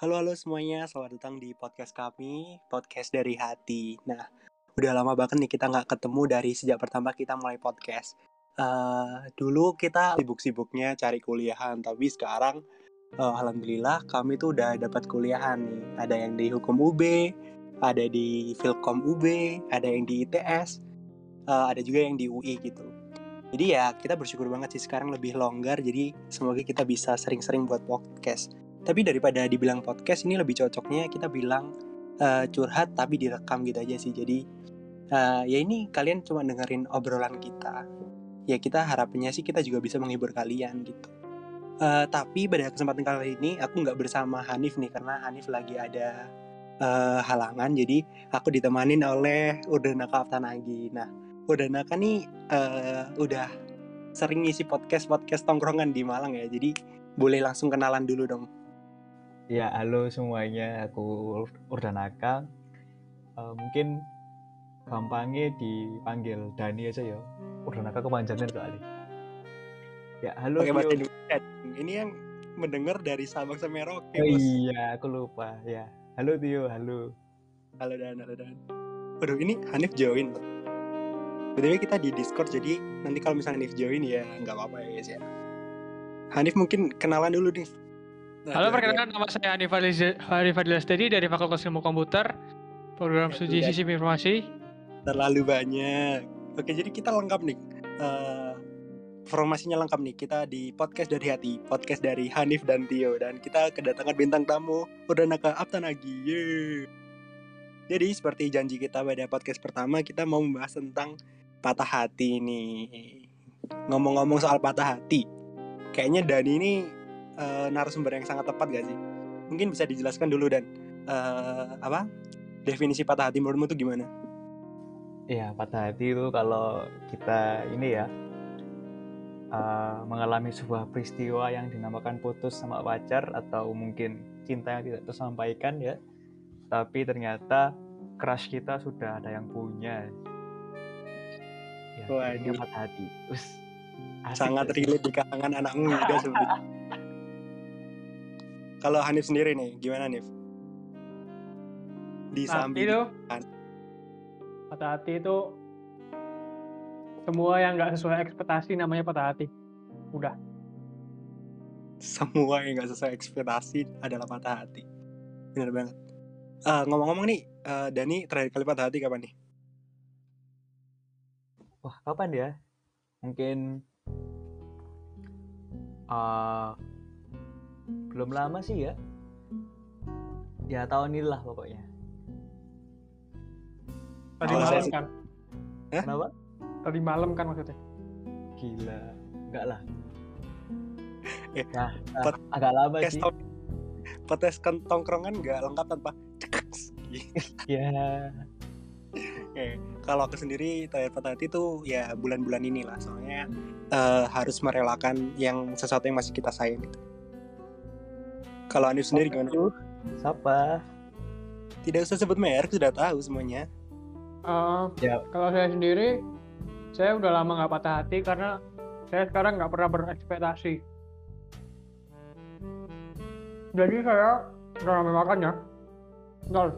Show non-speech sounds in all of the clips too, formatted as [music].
Halo halo semuanya, selamat datang di podcast kami, podcast dari hati. Nah, udah lama banget nih kita nggak ketemu dari sejak pertama kita mulai podcast. Uh, dulu kita sibuk-sibuknya cari kuliahan, tapi sekarang uh, alhamdulillah kami tuh udah dapat kuliahan nih. Ada yang di hukum UB, ada di Filkom UB, ada yang di ITS, uh, ada juga yang di UI gitu. Jadi ya kita bersyukur banget sih sekarang lebih longgar, jadi semoga kita bisa sering-sering buat podcast tapi daripada dibilang podcast ini lebih cocoknya kita bilang uh, curhat tapi direkam gitu aja sih. Jadi uh, ya ini kalian cuma dengerin obrolan kita. Ya kita harapannya sih kita juga bisa menghibur kalian gitu. Uh, tapi pada kesempatan kali ini aku nggak bersama Hanif nih karena Hanif lagi ada uh, halangan. Jadi aku ditemanin oleh Urdanaka Aftanagi. Nah Urdanaka nih uh, udah sering ngisi podcast podcast tongkrongan di Malang ya. Jadi boleh langsung kenalan dulu dong Ya, halo semuanya. Aku Urdanaka. Uh, mungkin gampangnya dipanggil Dani aja ya. Urdanaka kepanjangan kali. Ya, halo. Oke, Mas Ini yang mendengar dari Sabang sampai Merauke. Oh, iya, aku lupa. Ya. Halo Tio, halo. Halo Dan, halo Dan. Waduh, ini Hanif join. BTW kita di Discord, jadi nanti kalau misalnya Hanif join ya nggak apa-apa ya guys ya. Hanif mungkin kenalan dulu nih Nah, Halo, perkenalkan nama saya Hanif Fadil Stedi dari Fakultas Ilmu Komputer, program studi sistem informasi. Terlalu banyak. Oke, jadi kita lengkap nih. Uh, informasinya lengkap nih. Kita di podcast dari hati, podcast dari Hanif dan Tio, dan kita kedatangan bintang tamu udah Naka Aptanagi. Yeay. Jadi seperti janji kita pada podcast pertama, kita mau membahas tentang patah hati nih. Ngomong-ngomong soal patah hati, kayaknya Dani ini uh, narasumber yang sangat tepat gak sih? Mungkin bisa dijelaskan dulu dan uh, apa definisi patah hati menurutmu itu gimana? Iya patah hati itu kalau kita ini ya uh, mengalami sebuah peristiwa yang dinamakan putus sama pacar atau mungkin cinta yang tidak tersampaikan ya, tapi ternyata crush kita sudah ada yang punya. Ya, Waduh. patah hati. Us, sangat relate di kalangan anak muda sebenarnya. [laughs] Kalau Hanif sendiri nih, gimana Hanif? Di samping itu patah hati itu semua yang nggak sesuai ekspektasi namanya patah hati. Udah. Semua yang nggak sesuai ekspektasi adalah patah hati. Benar banget. Uh, ngomong-ngomong nih, uh, Dani terakhir kali patah hati kapan nih? Wah, kapan ya? Mungkin uh, belum lama sih ya. Ya tahun ini lah pokoknya. Tadi malam kan? Eh? kenapa? Tadi malam kan maksudnya? Gila enggak lah. Eh, nah, nah agak lama sih. potes tongkrongan nggak lengkap tanpa [laughs] ya eh, kalau aku sendiri terakhir patah hati tuh ya bulan-bulan inilah. Soalnya uh, harus merelakan yang sesuatu yang masih kita sayang gitu kalau Anif sendiri gimana? Siapa? Tidak usah sebut merek, sudah tahu semuanya. Uh, ya. Kalau saya sendiri, saya udah lama nggak patah hati karena saya sekarang nggak pernah berekspektasi. Jadi saya udah lama makannya, nol.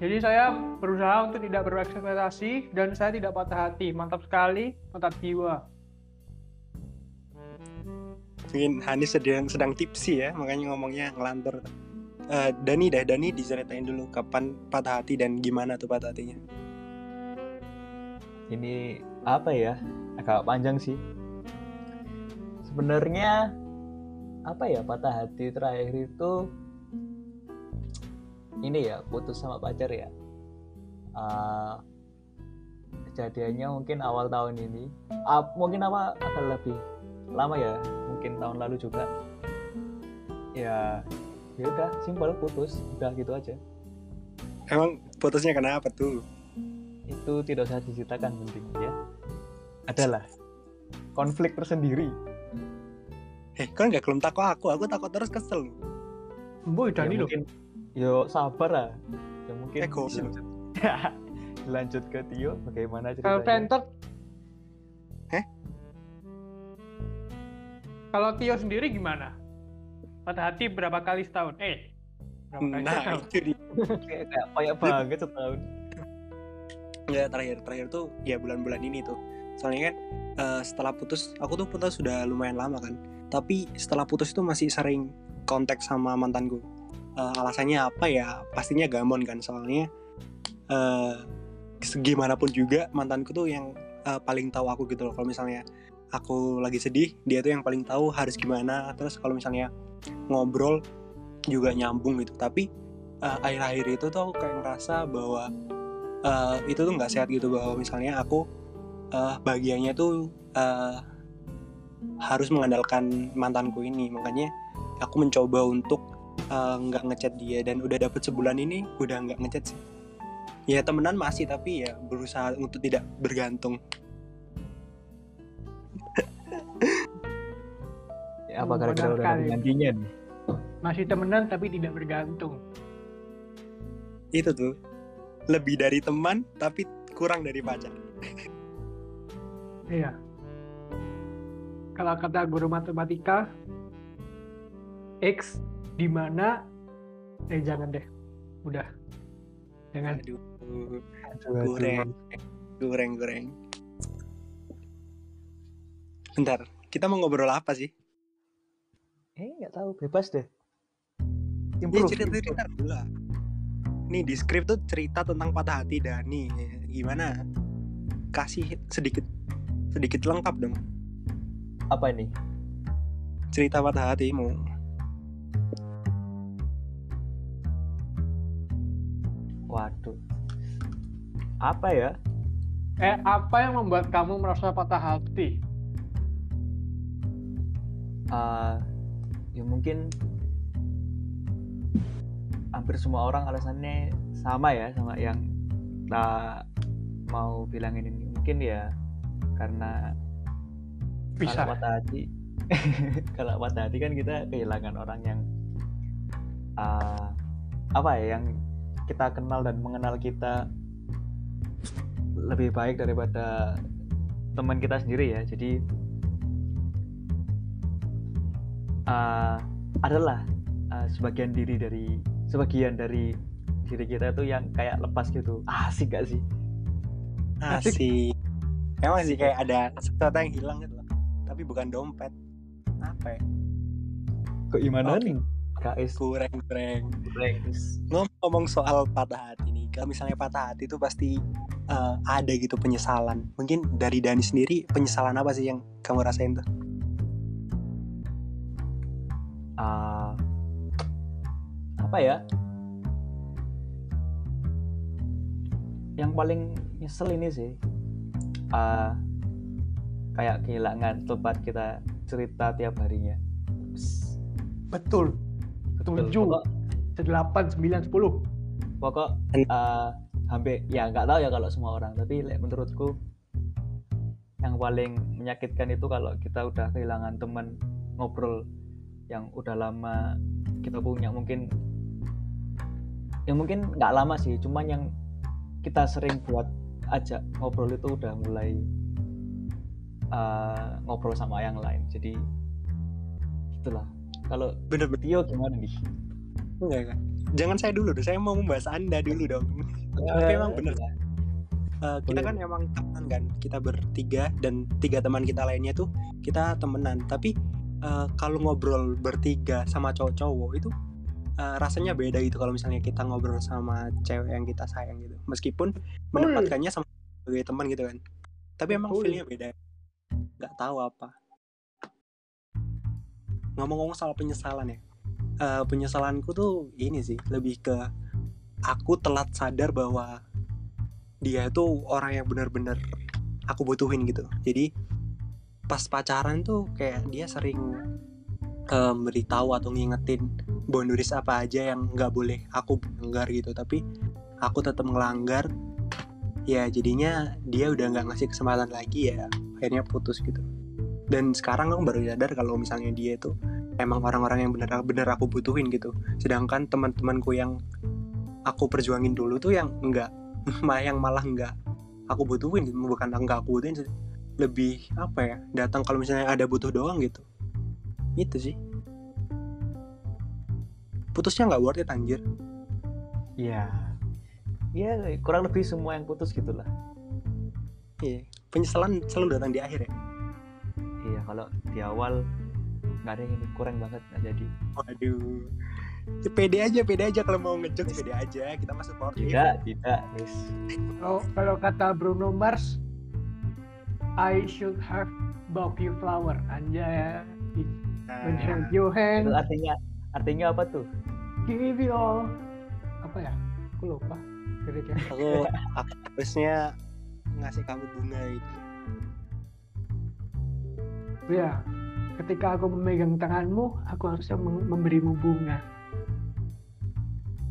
Jadi saya berusaha untuk tidak berekspektasi dan saya tidak patah hati. Mantap sekali, mantap jiwa mungkin Hani sedang sedang tipsi ya makanya ngomongnya ngelantur. Uh, Dani dah Dani diceritain dulu kapan patah hati dan gimana tuh patah hatinya. Ini apa ya? Agak panjang sih. Sebenarnya apa ya patah hati terakhir itu? Ini ya putus sama pacar ya. Uh, kejadiannya mungkin awal tahun ini. Uh, mungkin apa akan lebih lama ya mungkin tahun lalu juga. Ya ya udah simpel putus udah gitu aja. Emang putusnya kenapa tuh? Itu tidak usah diceritakan penting ya. Adalah konflik tersendiri. Eh kan nggak kelem takut aku? Aku takut terus kesel. Boy Dani ya, mungkin yo sabar lah. Ya mungkin. Ya, lanjut [laughs] ke Tio bagaimana ceritanya? kalau Kalau Tio sendiri gimana? patah hati berapa kali setahun? Eh berapa kali nah setahun? itu di kayak kayak banget setahun. Nggak terakhir terakhir tuh ya bulan-bulan ini tuh. Soalnya kan eh, setelah putus aku tuh putus sudah lumayan lama kan. Tapi setelah putus itu masih sering kontak sama mantanku. Eh, alasannya apa ya? Pastinya gamon kan soalnya eh segimanapun juga mantanku tuh yang eh, paling tahu aku gitu loh. Kalau misalnya aku lagi sedih dia tuh yang paling tahu harus gimana. Terus kalau misalnya ngobrol juga nyambung gitu. Tapi eh, akhir-akhir itu tuh aku kayak ngerasa bahwa eh, itu tuh nggak sehat gitu. Bahwa misalnya aku eh, bahagianya tuh eh, harus mengandalkan mantanku ini. Makanya aku mencoba untuk nggak ngechat dia. Dan udah dapet sebulan ini udah nggak ngechat sih. Ya temenan masih tapi ya berusaha untuk tidak bergantung ya, [laughs] apa gara-gara udah ada gantinya nih? Masih temenan tapi tidak bergantung. Itu tuh. Lebih dari teman tapi kurang dari pacar. Iya. Kalau kata guru matematika X di mana? Eh jangan deh. Udah. Jangan. Aduh. Aduh, aduh. goreng. Goreng goreng bentar kita mau ngobrol apa sih? Eh nggak tahu bebas deh. Ya Improve. cerita cerita dulu lah. Nih di skrip tuh cerita tentang patah hati Dani. Gimana? Kasih sedikit sedikit lengkap dong. Apa ini? Cerita patah hatimu. Waduh. Apa ya? Eh apa yang membuat kamu merasa patah hati Eh, ya mungkin hampir semua orang alasannya sama ya sama yang kita mau bilangin ini. Mungkin ya karena bisa kalau patah hati [laughs] kalau patah hati kan kita kehilangan orang yang eh, apa ya yang kita kenal dan mengenal kita lebih baik daripada teman kita sendiri ya. Jadi eh, adalah eh, sebagian diri dari sebagian dari diri kita itu yang kayak lepas gitu. Asik gak sih? Asik. Emang sih kayak ada sesuatu yang hilang gitu loh. Tapi bukan dompet. Apa ya? Keimanan Oke. KS kurang kurang Rex. ngomong soal patah hati nih. Kalau misalnya patah hati itu pasti eh, ada gitu penyesalan. Mungkin dari Dani sendiri penyesalan apa sih yang kamu rasain tuh Ah, apa ya? Yang paling nyesel ini sih ah, kayak kehilangan tempat kita cerita tiap harinya. Betul. Pokok, delapan sembilan sepuluh. Pokok ah, hampir ya nggak tahu ya kalau semua orang. Tapi like, menurutku yang paling menyakitkan itu kalau kita udah kehilangan teman ngobrol yang udah lama kita punya mungkin yang mungkin nggak lama sih cuman yang kita sering buat ajak ngobrol itu udah mulai uh, ngobrol sama yang lain. Jadi itulah kalau bener-bener Tio gimana nih? Enggak enggak. Jangan saya dulu deh saya mau membahas anda dulu dong. Tapi emang bener. Eh, kita kan emang teman kan kita bertiga dan tiga teman kita lainnya tuh kita temenan. Tapi eh, kalau ngobrol bertiga sama cowok-cowok itu eh, rasanya beda gitu kalau misalnya kita ngobrol sama cewek yang kita sayang gitu. Meskipun mendapatkannya sama sebagai teman gitu kan. Tapi emang Betul. feelnya beda. Nggak tahu apa. Ngomong-ngomong soal penyesalan ya eh, penyesalanku tuh ini sih lebih ke aku telat sadar bahwa dia itu orang yang benar-benar aku butuhin gitu. Jadi pas pacaran tuh kayak dia sering eh, beritahu atau ngingetin boundaries apa aja yang nggak boleh aku melanggar gitu. Tapi aku tetap melanggar ya jadinya dia udah nggak ngasih kesempatan lagi ya akhirnya putus gitu. Dan sekarang aku baru sadar kalau misalnya dia itu emang orang-orang yang benar-benar aku butuhin gitu. Sedangkan teman-temanku yang aku perjuangin dulu tuh yang enggak [laughs] yang malah enggak aku butuhin bukan enggak aku butuhin. Lebih apa ya datang kalau misalnya ada butuh doang gitu. Itu sih. Putusnya nggak worth it anjir. Iya. Iya, kurang lebih semua yang putus gitulah. iya. Penyesalan selalu datang di akhir ya? Iya, kalau di awal nggak ada yang ini kurang banget nggak jadi. waduh. Ya, pede aja pede aja kalau mau ngejok pede aja. Kita masuk supportive. Tidak, tidak, kalau kata Bruno Mars, I should have bought you flower. Anjay. When Nah, held your Itu hand, artinya artinya apa tuh? give you all. Apa ya? Aku lupa. Liriknya. aku, aku harusnya ngasih kamu bunga itu Ya, ketika aku memegang tanganmu, aku harusnya mem- memberimu bunga.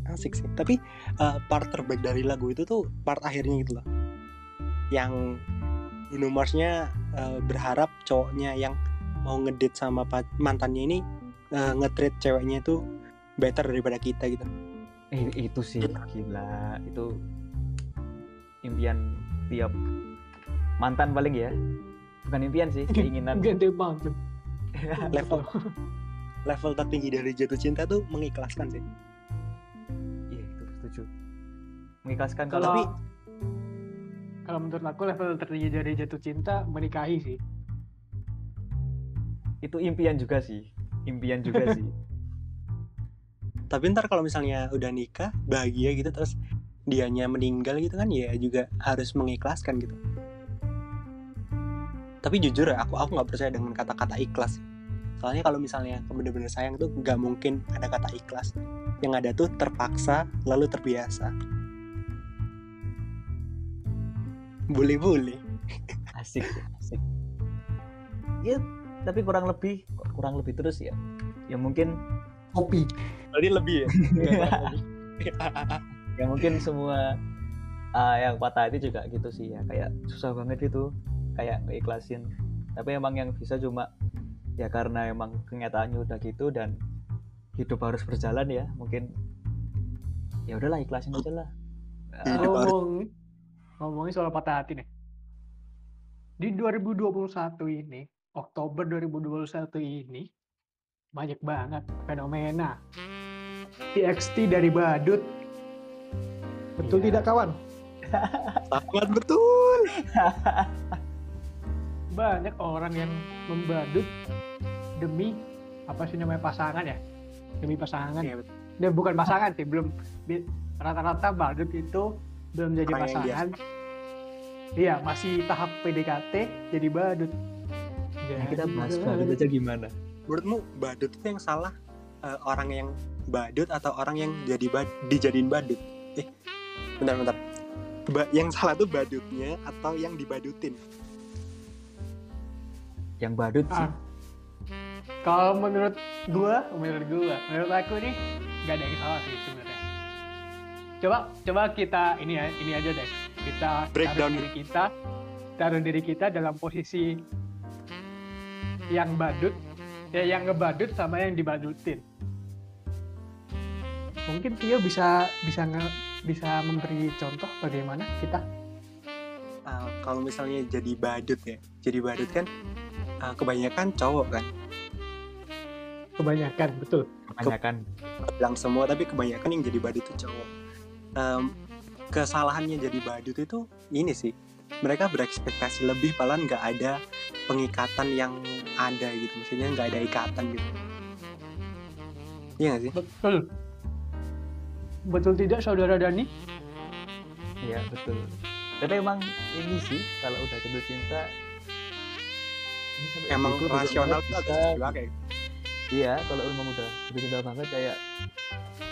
asik sih tapi eh, part terbaik dari lagu itu tuh part akhirnya gitu loh yang Bruno Mars-nya eh, berharap cowoknya yang mau ngedate sama mantannya ini eh, nge-treat ceweknya itu better daripada kita gitu Eh, itu sih gila. Itu impian tiap mantan paling ya. Bukan impian sih, [laughs] keinginan. Gede banget. [laughs] level level tertinggi dari jatuh cinta tuh mengikhlaskan sih Iya, itu setuju. Mengikhlaskan Kalau kalau Tapi- kalau menurut aku level tertinggi dari jatuh cinta menikahi sih. itu impian juga sih. Impian juga [laughs] sih. tapi ntar kalau misalnya udah nikah bahagia gitu terus dianya meninggal gitu kan ya juga harus mengikhlaskan gitu tapi jujur ya aku aku nggak percaya dengan kata-kata ikhlas soalnya kalau misalnya bener-bener sayang tuh nggak mungkin ada kata ikhlas yang ada tuh terpaksa lalu terbiasa boleh-boleh Asik, asik. Ya, tapi kurang lebih kurang lebih terus ya. Ya mungkin Kopi. berarti lebih ya? [laughs] Ya mungkin semua ah, yang patah hati juga gitu sih ya. Kayak susah banget itu kayak keikhlasin. Tapi emang yang bisa cuma ya karena emang kenyataannya udah gitu dan hidup harus berjalan ya mungkin ya udahlah ikhlasin aja lah. Ah, harus- ngomongin soal patah hati nih. Di 2021 ini, Oktober 2021 ini banyak banget fenomena TXT dari badut. Betul Iya. tidak kawan? [laughs] sangat betul Banyak orang yang membadut demi apa sih namanya pasangan ya? Demi pasangan. Iya, betul. Dan bukan pasangan sih, belum rata-rata badut itu belum jadi Orang yang pasangan. Iya, masih tahap PDKT jadi badut. Nah, kita bahas Jadi badut aja gimana menurutmu badut itu yang salah eh, orang yang badut atau orang yang jadi bad dijadiin badut eh bentar bentar Ba- yang salah tuh badutnya atau yang dibadutin yang badut sih Ah. Kalau menurut gua, menurut gua, menurut aku nih nggak ada yang salah sih sebenarnya. Coba, coba kita ini ya, ini aja deh. Kita Breakdown. taruh diri kita, taruh diri kita dalam posisi yang badut, ya yang ngebadut sama yang dibadutin. Mungkin Tio bisa bisa nge, bisa memberi contoh bagaimana kita Ah, kalau misalnya jadi badut ya jadi badut kan ah, kebanyakan cowok kan kebanyakan betul. kebanyakan bilang semua tapi kebanyakan yang jadi badut itu cowok Em, kesalahannya jadi badut itu ini sih mereka berekspektasi lebih padahal nggak ada pengikatan yang ada gitu maksudnya nggak ada ikatan gitu iya nggak sih Betul. Betul tidak saudara Dani? Iya betul. Tapi emang ini sih kalau udah jatuh cinta emang juga rasional agak juga kayak Iya kalau emang udah jatuh cinta banget kayak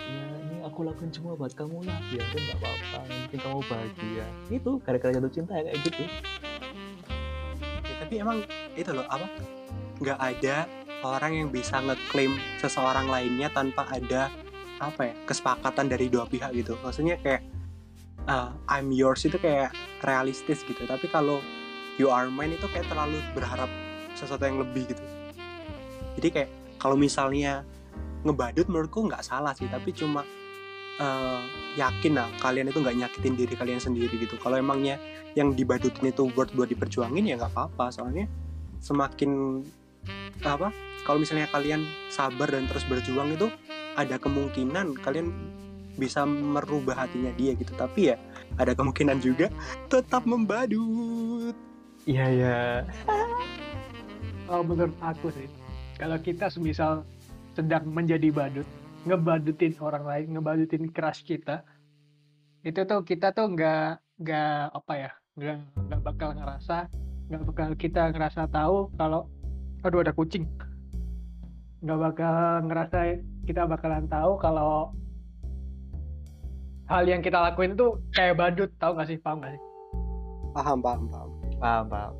ya aku lakuin semua buat kamu lah. Ya kan nggak apa-apa. Penting kamu bahagia. Itu gara-gara jatuh cinta ya kayak gitu. Ya, tapi emang itu loh apa? Nggak ada orang yang bisa ngeklaim seseorang lainnya tanpa ada apa ya kesepakatan dari dua pihak gitu. Maksudnya kayak uh, I'm yours itu kayak realistis gitu. Tapi kalau you are mine itu kayak terlalu berharap sesuatu yang lebih gitu. Jadi kayak kalau misalnya ngebadut menurutku nggak salah sih. Tapi cuma uh, yakin lah kalian itu nggak nyakitin diri kalian sendiri gitu. Kalau emangnya yang dibadutin itu worth buat diperjuangin ya nggak apa-apa. Soalnya semakin apa kalau misalnya kalian sabar dan terus berjuang itu ada kemungkinan kalian bisa merubah hatinya dia gitu. Tapi ya ada kemungkinan juga tetap membadut. Iya ya. [laughs] kalau menurut aku sih kalau kita semisal sedang menjadi badut ngebadutin orang lain ngebadutin crush kita itu tuh kita tuh nggak nggak apa ya nggak nggak bakal ngerasa nggak bakal kita ngerasa tahu kalau aduh ada kucing. Nggak bakal ngerasa kita bakalan tahu kalau hal yang kita lakuin tuh kayak badut tahu nggak sih? Paham nggak sih? Paham paham paham. Paham, paham.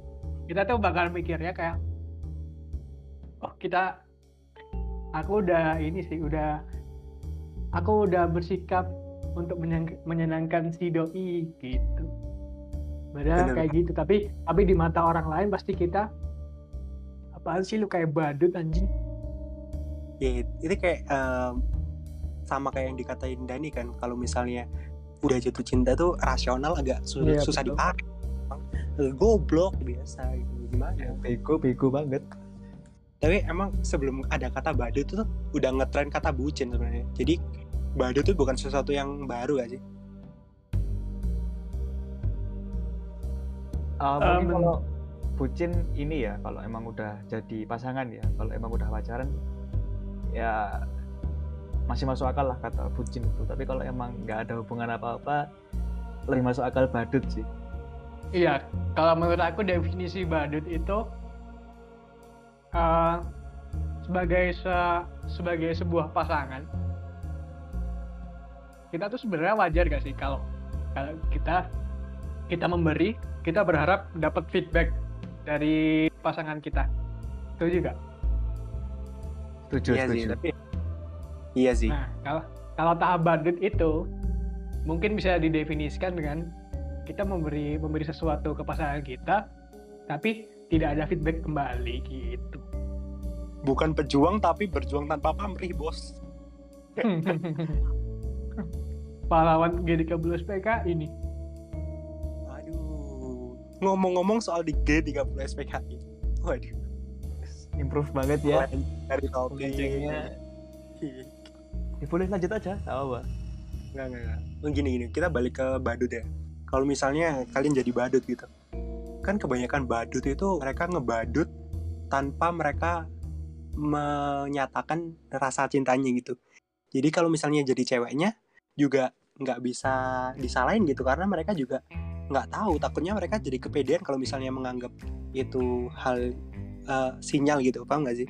kita tuh bakal mikirnya kayak oh kita aku udah ini sih udah aku udah bersikap untuk menyenangkan si doi gitu padahal Bener. kayak gitu tapi tapi di mata orang lain pasti kita apaan sih lu kayak badut anjing ya itu kayak em, sama kayak yang dikatain Dani kan kalau misalnya udah jatuh cinta tuh rasional agak su- Iya, susah betul. dipakai goblok biasa gitu gimana Bego, bego banget. Tapi emang sebelum ada kata badut tuh udah ngetren kata bucin sebenarnya jadi badut tuh bukan sesuatu yang baru gak sih Ah, mungkin Um, kalau bucin ini ya, kalau emang udah jadi pasangan ya, kalau emang udah pacaran, ya masih masuk akal lah kata bucin itu. Tapi kalau emang nggak ada hubungan apa-apa, lebih masuk akal badut sih. iya kalau menurut aku definisi badut itu eh, sebagai se- sebagai sebuah pasangan kita tuh sebenarnya wajar gak sih kalau kalau kita kita memberi kita berharap dapat feedback dari pasangan kita. Itu juga Setuju, iya setuju. sih tapi iya sih. Nah kalau kalau tahap badut itu mungkin bisa didefinisikan dengan kita memberi memberi sesuatu ke pasangan kita tapi tidak ada feedback kembali gitu bukan pejuang tapi berjuang tanpa pamrih bos [laughs] pahlawan GDK Blues PK ini aduh ngomong-ngomong soal di G30 SPKI waduh Improve banget ya. dari topik Melencengnya. Ya, boleh lanjut aja, nggak apa-apa. Enggak, enggak, enggak. Oh, Gini, gini. Kita balik ke badut ya. Kalau misalnya kalian jadi badut gitu. Kan kebanyakan badut itu mereka ngebadut tanpa mereka menyatakan rasa cintanya gitu. Jadi kalau misalnya jadi ceweknya juga nggak bisa disalahin gitu karena mereka juga nggak tahu takutnya mereka jadi kepedean kalau misalnya menganggap itu hal eh, sinyal gitu paham nggak sih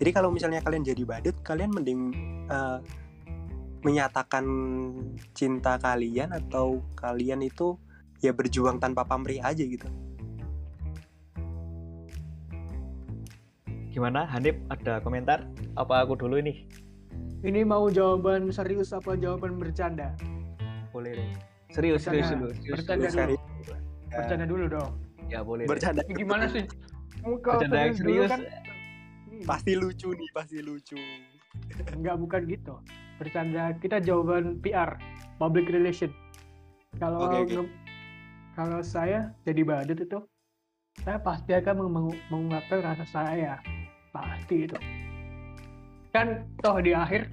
jadi kalau misalnya kalian jadi badut kalian mending eh, menyatakan cinta kalian atau kalian itu ya berjuang tanpa pamrih aja gitu. Gimana, Hanif? Ada komentar? Apa aku dulu ini? ini mau jawaban serius apa jawaban bercanda Boleh deh. Serius, serius Bercanda. dulu. Serius Bercanda dulu. dulu. Ya, bercanda dulu dong Ya boleh. deh. bercanda Ini gimana sih kalau Bercanda yang dulu serius. kan Hmm, pasti lucu nih, pasti lucu. Enggak bukan gitu. Bercanda kita jawaban PR, public relation. Kalau Oke, oke. nge- kalau saya jadi badut itu, saya pasti akan meng- mengungkapkan rasa saya, pasti itu. Kan toh di akhir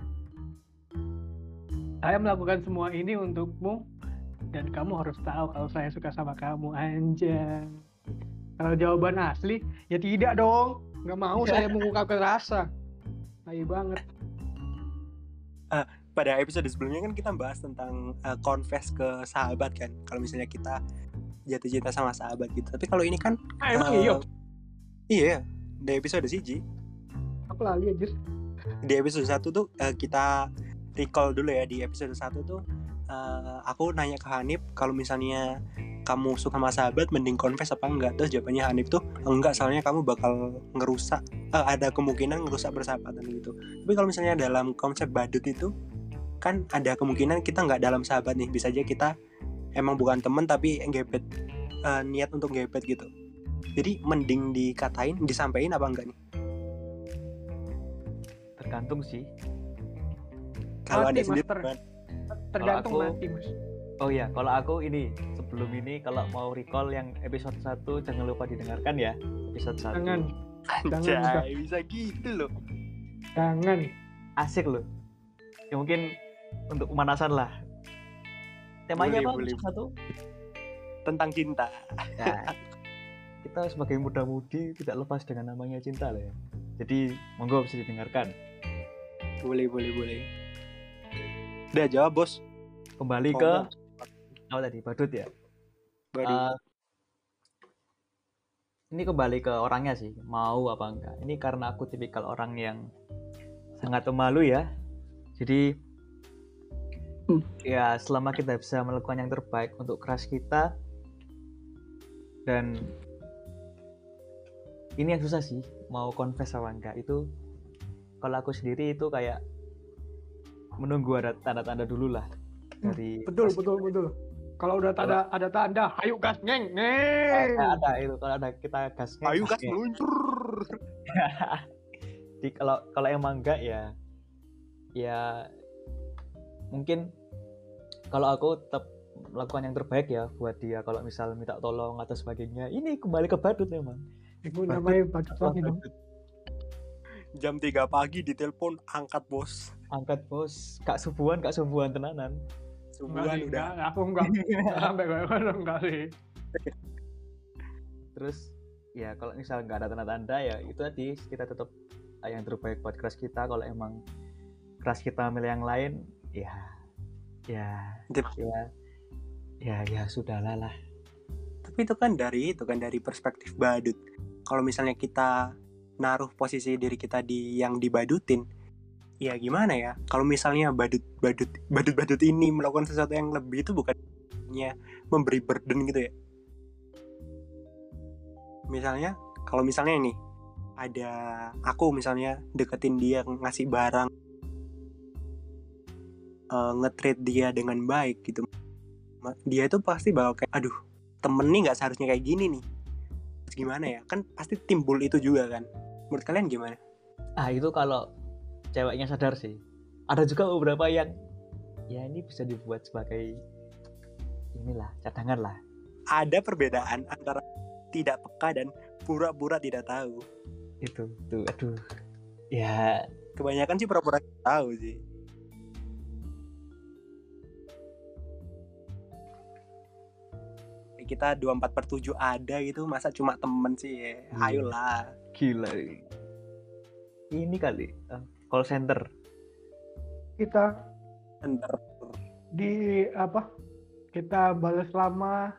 saya melakukan semua ini untukmu dan kamu harus tahu kalau saya suka sama kamu anjay. Kalau jawaban asli, ya tidak dong. Nggak mau saya [laughs] mengungkapkan rasa. Tai banget. Pada episode sebelumnya kan kita bahas tentang uh, confess ke sahabat kan. Kalau misalnya kita jatuh cinta sama sahabat gitu. Tapi kalau ini kan Ah, emang eh, iya. Iya, di episode siji. Aku lali anjir. Di episode 1 tuh eh, kita recall dulu ya di episode 1 tuh eh, aku nanya ke Hanif kalau misalnya kamu suka sama sahabat mending confess apa enggak terus jawabannya Hanif tuh enggak soalnya kamu bakal ngerusak eh, ada kemungkinan ngerusak persahabatan gitu tapi kalau misalnya dalam konsep badut itu kan ada kemungkinan kita nggak dalam sahabat nih bisa aja kita emang bukan temen tapi gebet eh, niat untuk gebet gitu jadi mending dikatain disampaikan apa enggak nih Tergantung sih. kalau ada sendiri gimana? Tergantung aku- nanti, Mas. Oh iya, kalau aku ini sebelum ini kalau mau recall yang episode 1 jangan lupa didengarkan ya. Episode 1. Jangan, Jangan, Anjay, bisa gitu loh jangan. Asik loh. ya mungkin untuk pemanasan lah temanya Boleh, apa boleh. satu Tentang cinta. ya, [laughs] kita sebagai muda-mudi tidak lepas dengan namanya cinta lah ya jadi monggo bisa didengarkan Boleh, boleh, boleh. Udah jawab, Bos. kembali ke apa tadi badut ya Baru. Eh, ini kembali ke orangnya sih mau apa enggak ini karena aku tipikal orang yang sangat pemalu ya jadi Hmm. ya selama kita bisa melakukan yang terbaik untuk keras kita dan ini yang susah sih mau confess apa enggak. Itu kalau aku sendiri itu kayak menunggu ada tanda-tanda dulu lah Hmm, dari betul betul betul. Kalau udah ada ada tanda ayo gas ngeng ngeng ada, ada itu. Kalau ada kita gas Ayo gas meluncur. [laughs] Jadi kalau kalau emang enggak ya ya mungkin kalau aku tetap melakukan yang terbaik ya buat dia. Kalau misal minta tolong atau sebagainya ini kembali ke badut memang itu namanya badut lagi dong Jam 3 pagi ditelepon angkat, Bos. angkat bos kak subuhan kak subuhan tenanan sih, udah. enggak, aku enggak [laughs] sampai kayak enggak sih terus ya kalau misal nggak ada tanda-tanda ya itu tadi kita tetap yang terbaik buat keras kita kalau emang keras kita milih yang lain ya ya Dip. ya ya ya sudahlah lah Tapi itu kan dari itu kan dari perspektif badut. Kalau misalnya kita naruh posisi diri kita di yang dibadutin, ya gimana ya? Kalau misalnya badut badut badut badut ini melakukan sesuatu yang lebih itu bukannya memberi burden gitu ya? Misalnya kalau misalnya nih ada aku misalnya deketin dia ngasih barang eh, nge-treat dia dengan baik gitu dia itu pasti bakal kayak aduh temen nih nggak seharusnya kayak gini nih gimana ya? Kan pasti timbul itu juga kan. Menurut kalian gimana? Ah itu kalau ceweknya sadar sih. Ada juga beberapa yang ya ini bisa dibuat sebagai inilah cadangan lah. Ada perbedaan antara tidak peka dan pura-pura tidak tahu. Itu tuh aduh. Ya kebanyakan sih pura-pura tahu sih kita 24 per 7 ada gitu masa cuma temen sih? Ya. Hmm. ayolah. Gila ini kali eh, call center. Kita Ntar. di apa kita balas lama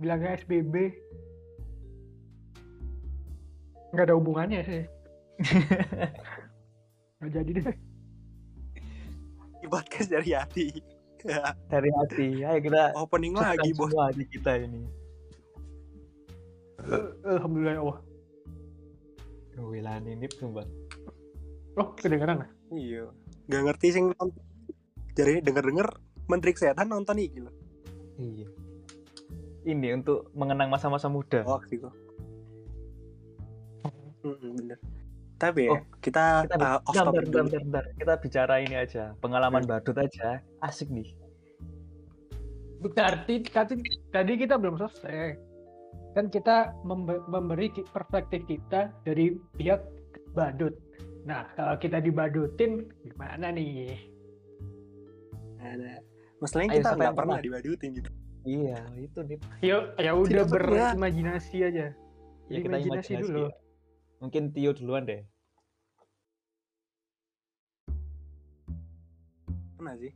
bilangnya SBB nggak ada hubungannya sih. [laughs] Nggak jadi deh. Podcast dari hati [laughs] dari hati. Ayo kita opening lagi bos. hati kita ini. Alhamdulillah ya Allah. Wilan ini sumpah. Oh kedengeran ah? iya. Nggak ngerti sih nonton. Jadi denger denger menteri kesehatan nonton nih gitu iya. Ini untuk mengenang masa-masa muda. Hoax gitu. Mm-mm, bener tapi Oh, kita, kita uh, off topic dulu bentar, bentar. kita bicara ini aja pengalaman badut aja asik nih Berarti tadi, tadi kita belum selesai. Kan kita membe- memberi perspektif kita dari pihak badut. Nah, kalau kita dibadutin gimana nih? Nah, masalahnya Ayo, kita nggak pernah dibadutin gitu iya itu nih Yuk, ya udah berimajinasi aja. ya kita Imajinasi imajinasi dulu. ya. Mungkin Tio duluan deh. Pernah sih.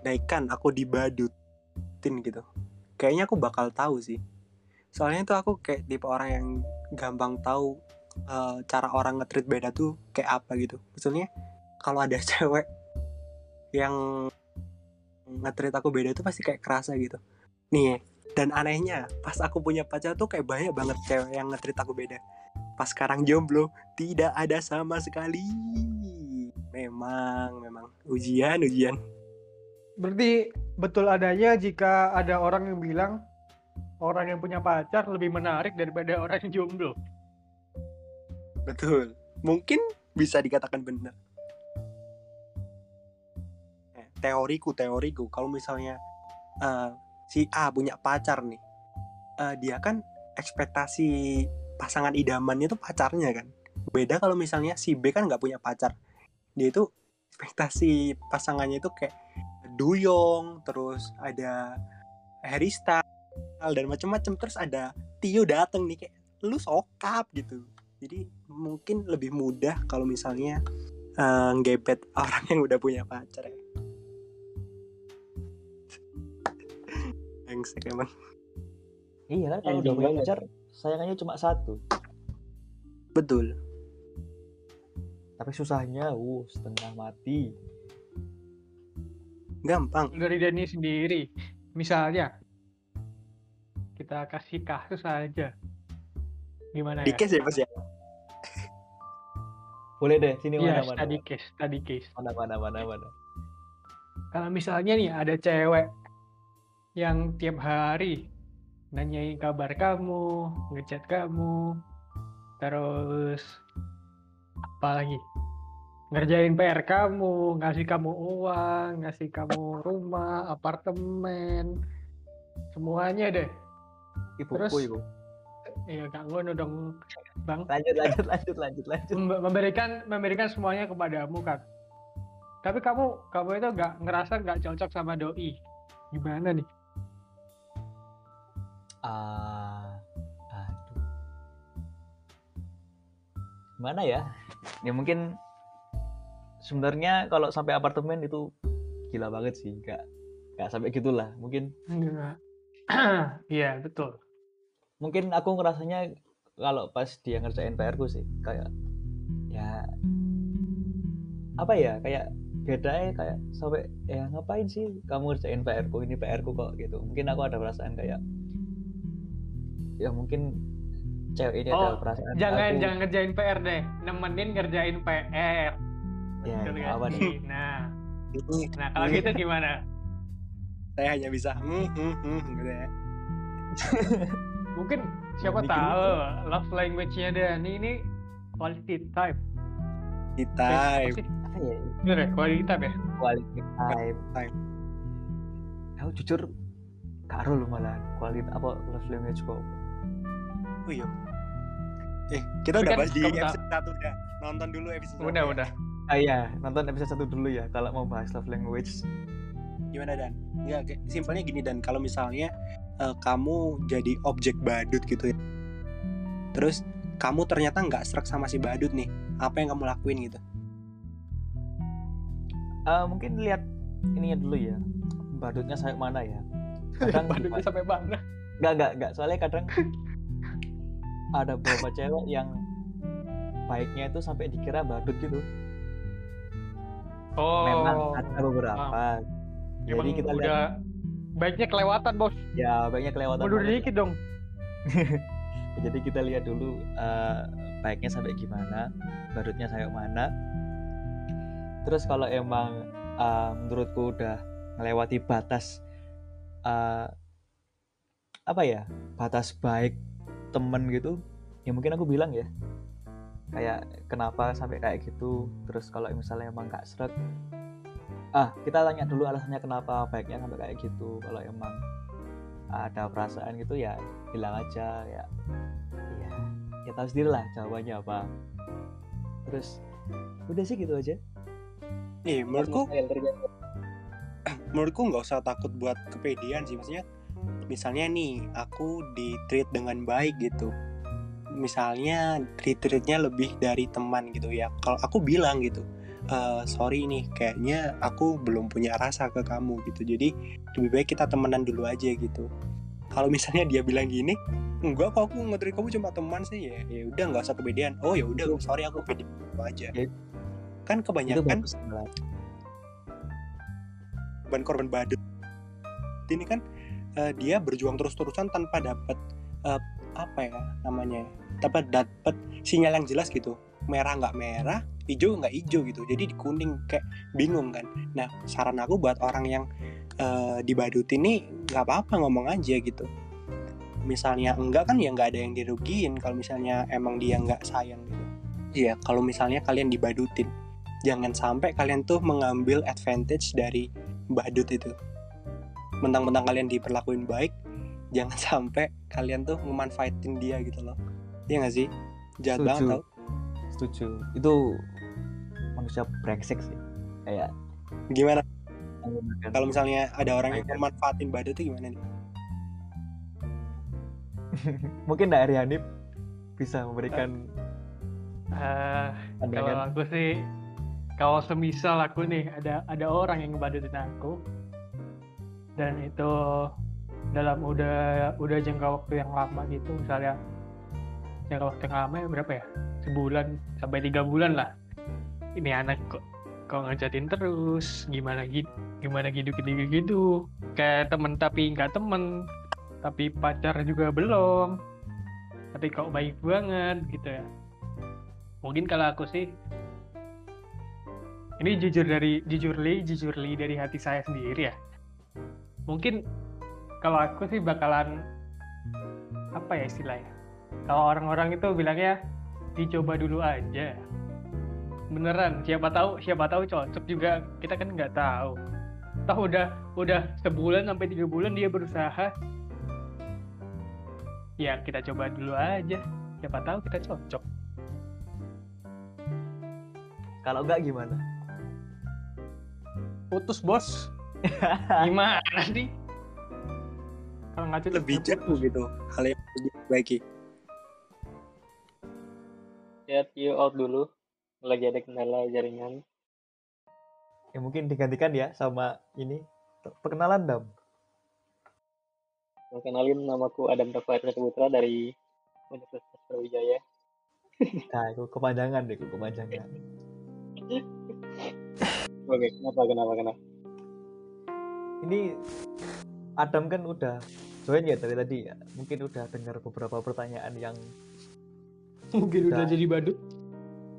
Daikan aku dibadutin gitu. Kayaknya aku bakal tahu sih. Soalnya tuh aku kayak tipe orang yang gampang tahu eh, cara orang nge-treat beda tuh kayak apa gitu. Maksudnya kalau ada [laughs] cewek yang nge-treat aku beda tuh pasti kayak kerasa gitu. Nih dan anehnya pas aku punya pacar tuh kayak banyak banget cewek yang nge-treat aku beda. Pas sekarang jomblo tidak ada sama sekali. Memang memang. Ujian ujian. Berarti betul adanya jika ada orang yang bilang orang yang punya pacar lebih menarik daripada [laughs] orang yang jomblo. betul. Mungkin bisa dikatakan benar. Eh, teoriku teoriku. Kalau misalnya eh, si A punya pacar nih eh, dia kan ekspektasi pasangan idamannya tuh pacarnya kan. Beda kalau misalnya si B kan nggak punya pacar. Dia itu ekspektasi pasangannya itu kayak Duyong terus ada Harry Styles dan macam-macam terus ada Tio dateng nih kayak lu sokap gitu. Jadi mungkin lebih mudah kalau misalnya uh, ngebet orang yang udah punya pacar. ya Brengsek emang iya kan kalau udah punya pacar sayangannya cuma satu. Betul. Tapi susahnya uh setengah mati. Gampang. Dari Dani sendiri misalnya kita kasih kasus aja. Gimana di ya? case ya mas ya? Boleh deh sini Iya, mana mana study case, study case. mana mana mana mana Kalau misalnya nih ada cewek yang tiap hari nanyain kabar kamu, ngechat kamu, terus apa lagi? Ngerjain PR kamu, ngasih kamu uang, ngasih kamu rumah, apartemen, semuanya deh. ibuku Terus? ibu Iya, gak ngono dong, Bang. lanjut lanjut lanjut lanjut lanjut Mem- memberikan memberikan semuanya kepadamu kan tapi kamu kamu itu nggak ngerasa nggak cocok sama doi gimana nih ah aduh. Mana ya? Ya mungkin sebenarnya kalau sampai apartemen itu gila banget sih nggak nggak sampai gitulah. Mungkin enggak [clears throat] iya betul. mungkin aku ngerasanya kalau pas dia ngerjain PR ku sih kayak ya apa ya kayak beda ya kayak sampai ya ngapain sih kamu ngerjain PR ku? Ini PR ku kok gitu. Mungkin aku ada perasaan kayak ya mungkin cewek ini ada Oh, perasaan jangan aku, jangan ngerjain PR deh. Nemenin ngerjain PR ya, Betul ya, apa nih? [laughs] Nah. Nah kalau gitu gimana? saya hanya bisa hmm, hmm, hmm, gitu ya. [laughs] Mungkin siapa bikin tahu love language-nya Dan ini quality time di Eh, time apa ya? Bener ya quality time ya? Quality time Time. aku jujur karo lu malah quality apa love language kok oh iya. Eh kita Tapi udah kan bahas di episode satu udah. Nonton dulu episode udah satu ya. udah. Ah iya. Nonton episode satu dulu ya kalau mau bahas love language. Gimana dan? Ya simpelnya gini dan. Kalau misalnya eh, kamu jadi objek badut gitu ya. Terus kamu ternyata nggak serak sama si badut nih. Apa yang kamu lakuin gitu? Eh, mungkin lihat ininya dulu ya. Badutnya saya mana ya? [laughs] Kadang badutnya sampai mana? Nggak nggak nggak. Soalnya kadang [laughs] ada beberapa cewek yang baiknya itu sampai dikira badut gitu. Oh. Memang ada beberapa. Jadi emang kita udah lihat baiknya kelewatan bos. Ya baiknya kelewatan mundur dikit dong. [laughs] Jadi kita lihat dulu eh, baiknya sampai gimana badutnya sampai mana. Terus kalau emang eh, menurutku udah melewati batas eh, apa ya batas baik temen gitu ya mungkin aku bilang ya kayak kenapa sampai kayak gitu terus kalau misalnya emang nggak seret ah kita tanya dulu alasannya kenapa baiknya sampai kayak gitu kalau emang ada perasaan gitu ya bilang aja ya ya ya tahu sendiri lah jawabannya apa. Terus udah sih gitu aja. Nih menurutku [clears throat] menurutku nggak usah takut buat kepedean sih maksudnya misalnya nih aku di treat dengan baik gitu. Misalnya treat treatnya lebih dari teman gitu ya. Kalau aku bilang gitu "Eh, sorry nih kayaknya aku belum punya rasa ke kamu gitu. Jadi lebih baik kita temenan dulu aja gitu. Kalau misalnya dia bilang gini enggak kok aku nge kamu cuma teman sih. Ya ya udah nggak usah kepedean. Oh ya udah sorry aku pede gitu aja. Ya. kan kebanyakan bagus malah. korban-korban badut. Ini kan eh, dia berjuang terus-terusan tanpa dapat eh, apa ya namanya dapat dapat sinyal yang jelas gitu. Merah nggak merah hijau nggak hijau gitu. Jadi di kuning kayak bingung kan. Nah saran aku buat orang yang eh, dibadut ini nggak apa-apa ngomong aja gitu. Misalnya enggak kan ya nggak ada yang dirugiin kalau misalnya emang dia nggak sayang gitu. Iya kalau misalnya kalian dibadutin jangan sampai kalian tuh mengambil advantage dari badut itu mentang-mentang kalian diperlakuin baik jangan [laughs] sampai kalian tuh memanfaatin dia gitu loh. Iya gak sih? Jahat Setuju. banget tau. Setuju. Itu manusia brengsek sih. Kayak Gimana? Kalau misalnya ada orang yang memanfaatin badut itu gimana nih? [laughs] mungkin dari Hanif bisa memberikan Eh, kalau aku sih kalau semisal aku nih ada ada orang yang ngebadutin aku dan itu dalam udah udah jangka waktu yang lama gitu misalnya jangka waktu yang lama ya berapa ya? Sebulan sampai tiga bulan lah. Ini anak kok kok ngejatin terus? Gimana gitu gimana gitu gitu gitu. Kayak temen tapi nggak temen tapi pacar juga belum. Tapi kok baik banget gitu ya. Mungkin kalau aku sih ini jujur dari jujur li jujur li dari hati saya sendiri ya mungkin kalau aku sih bakalan apa ya istilahnya? Kalau orang-orang itu bilangnya dicoba dulu aja. Beneran siapa tahu siapa tahu cocok juga. Kita kan nggak tahu. Tahu udah udah sebulan sampai tiga bulan dia berusaha. Ya kita coba dulu aja. Siapa tahu kita cocok. Kalau enggak gimana? Putus bos [laughs] gimana sih kalau nggak cocok Lebih jauh gitu hal yang perlu diperbaiki. Chat you out dulu. Lagi ada kendala jaringan. ya mungkin digantikan ya sama ini perkenalan dam kenalin namaku Adam Rafael Putra dari Universitas Brawijaya. [laughs] nah itu kepanjangan deh itu kepanjangan Oke, kenapa kenapa kenapa? Ini Adam kan udah join ya dari tadi ya mungkin udah dengar beberapa pertanyaan yang mungkin udah Nah. jadi badut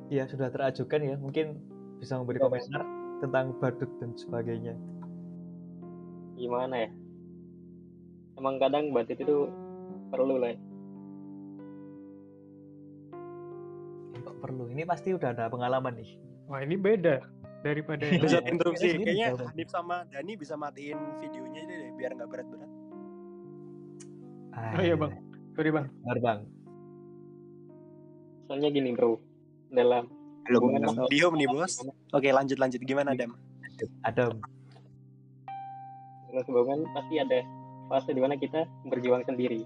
ya sudah terajukan ya mungkin bisa memberi komentar tentang badut dan sebagainya Gimana ya? Emang kadang badut itu perlu lah. ya. kok perlu ini pasti udah ada pengalaman nih wah ini beda daripada Bisa interupsi. Kayaknya. Hanif sama Dani bisa matiin videonya deh deh, biar nggak berat-berat. oh iya bang sorry bang benar bang Soalnya gini bro, dalam Belum hubungan atau- Dihom nih bos. Oke lanjut lanjut gimana Dam? Adam dalam hubungan pasti ada fase di mana kita berjuang sendiri.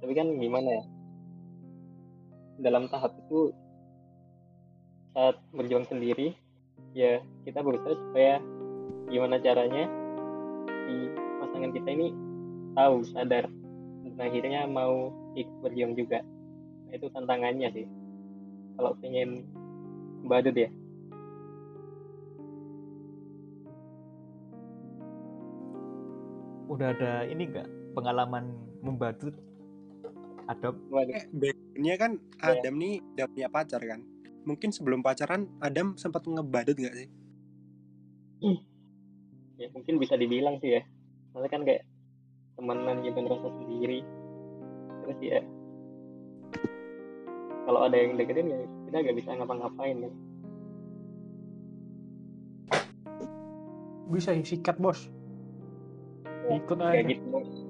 Tapi kan gimana ya? Dalam tahap itu saat berjuang sendiri, ya kita berusaha supaya gimana caranya si pasangan kita ini tahu sadar dan akhirnya mau ikut berjuang juga. Nah, itu tantangannya sih. Kalau pengen badut ya. udah ada ini enggak pengalaman membadut Adam Waduh. Eh, backgroundnya kan Iya. Adam nih udah punya pacar kan. Mungkin sebelum pacaran Adam sempat ngebadut nggak sih? ya mungkin bisa dibilang sih ya. Soalnya kan kayak temenan gitu ngerasa sendiri. Terus ya kalau ada yang deketin ya kita nggak bisa ngapa-ngapain kan. Bisa yang sikat bos. Ya, ikut kayak aja. gitu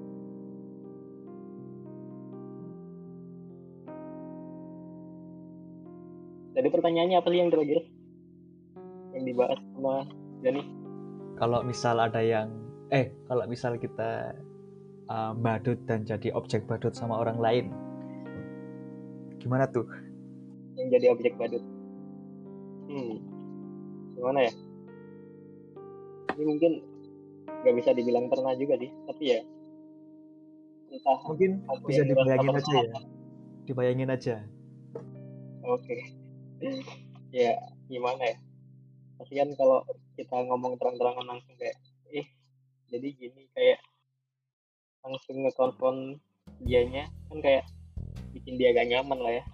jadi pertanyaannya apa sih yang terakhir yang dibahas sama Jani kalau misal ada yang eh kalau misal kita uh, badut dan jadi objek badut sama orang lain gimana tuh? Yang jadi objek badut. Hmm. Gimana ya? Ini mungkin nggak bisa dibilang pernah juga sih tapi ya entah mungkin bisa dibayangin aja ya. dibayangin aja. Oke. Ya, gimana ya? Kasihan kalau kita ngomong terang-terangan langsung kayak, eh, jadi gini kayak langsung ngekonfront dianya kan kayak bikin dia gak nyaman lah ya.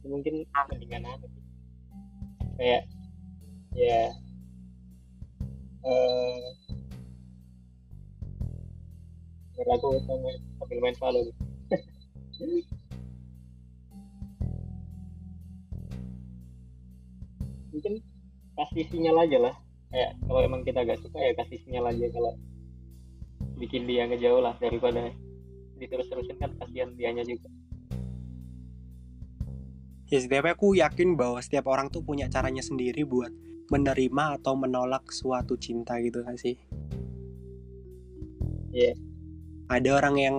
Ini mungkin mendingan sih. Kayak ya eh aku sama sambil main Valo [laughs] mungkin kasih sinyal aja lah kayak kalau emang kita gak suka ya kasih sinyal aja kalau bikin dia ngejauh lah daripada diterus-terusin kan kasihan dianya juga Ya setiap aku yakin bahwa setiap orang tuh punya caranya sendiri buat menerima atau menolak suatu cinta gitu kan sih. Iya. Ada orang yang